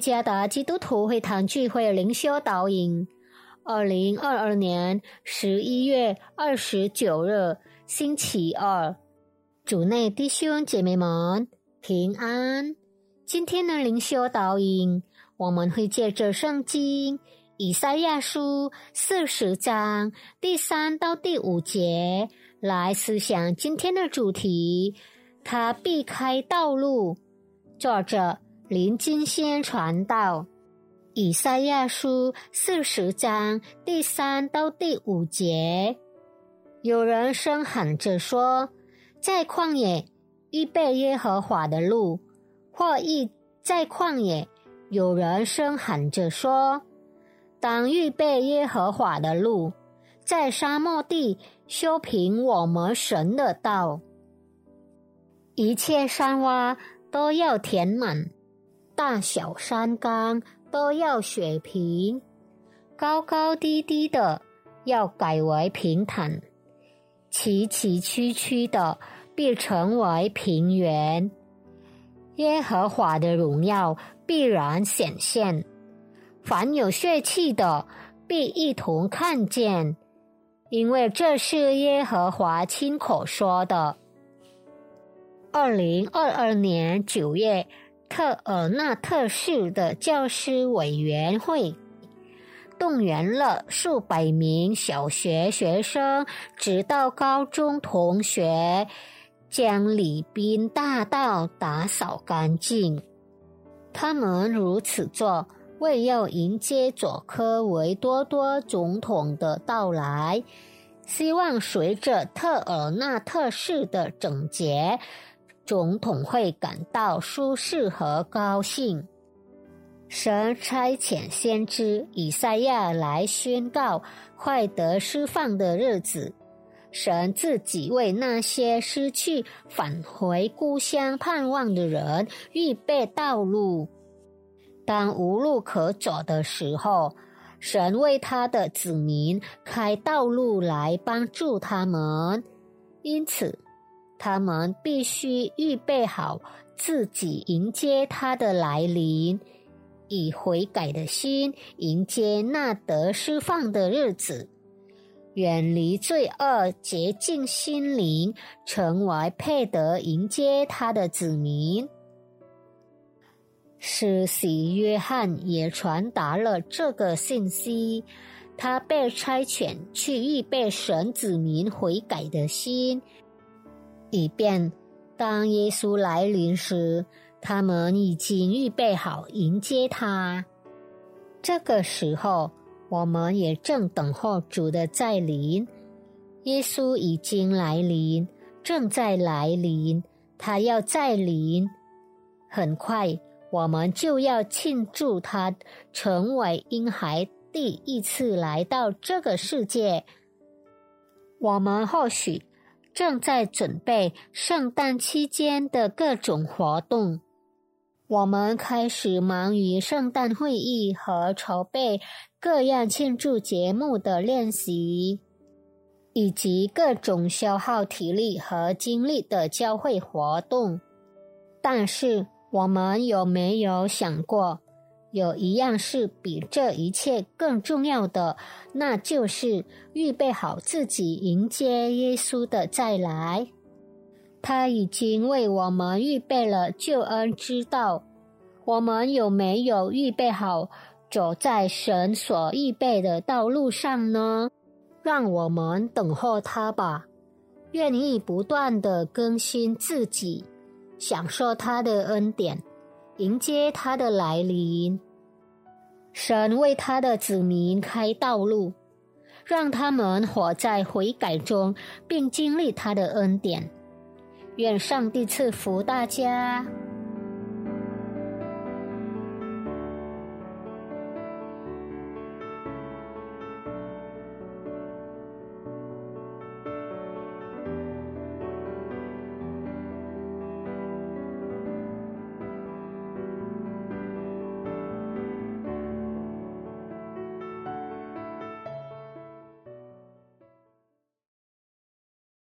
加达基督徒会堂聚会灵修导引，二零二二年十一月二十九日星期二，主内弟兄姐妹们平安。今天的灵修导引，我们会借着圣经以赛亚书四十章第三到第五节来思想今天的主题。他避开道路，作者。林金仙传道，以赛亚书四十章第三到第五节，有人声喊着说：“在旷野预备耶和华的路。”或亦在旷野，有人声喊着说：“当预备耶和华的路，在沙漠地修平我们神的道。一切山洼都要填满。”大小山冈都要雪平，高高低低的要改为平坦，崎崎岖岖的必成为平原。耶和华的荣耀必然显现，凡有血气的必一同看见，因为这是耶和华亲口说的。二零二二年九月。特尔纳特市的教师委员会动员了数百名小学学生，直到高中同学，将礼宾大道打扫干净。他们如此做，为要迎接佐科维多多总统的到来，希望随着特尔纳特市的整洁。总统会感到舒适和高兴。神差遣先知以赛亚来宣告快得释放的日子。神自己为那些失去返回故乡盼望的人预备道路。当无路可走的时候，神为他的子民开道路来帮助他们。因此。他们必须预备好自己迎接他的来临，以悔改的心迎接那得释放的日子，远离罪恶，洁净心灵，成为配得迎接他的子民。施洗约翰也传达了这个信息，他被差遣去预备神子民悔改的心。以便当耶稣来临时，他们已经预备好迎接他。这个时候，我们也正等候主的再临。耶稣已经来临，正在来临，他要再临。很快，我们就要庆祝他成为婴孩第一次来到这个世界。我们或许。正在准备圣诞期间的各种活动，我们开始忙于圣诞会议和筹备各样庆祝节目的练习，以及各种消耗体力和精力的教会活动。但是，我们有没有想过？有一样是比这一切更重要的，那就是预备好自己迎接耶稣的再来。他已经为我们预备了救恩之道，我们有没有预备好走在神所预备的道路上呢？让我们等候他吧，愿意不断的更新自己，享受他的恩典。迎接他的来临，神为他的子民开道路，让他们活在悔改中，并经历他的恩典。愿上帝赐福大家。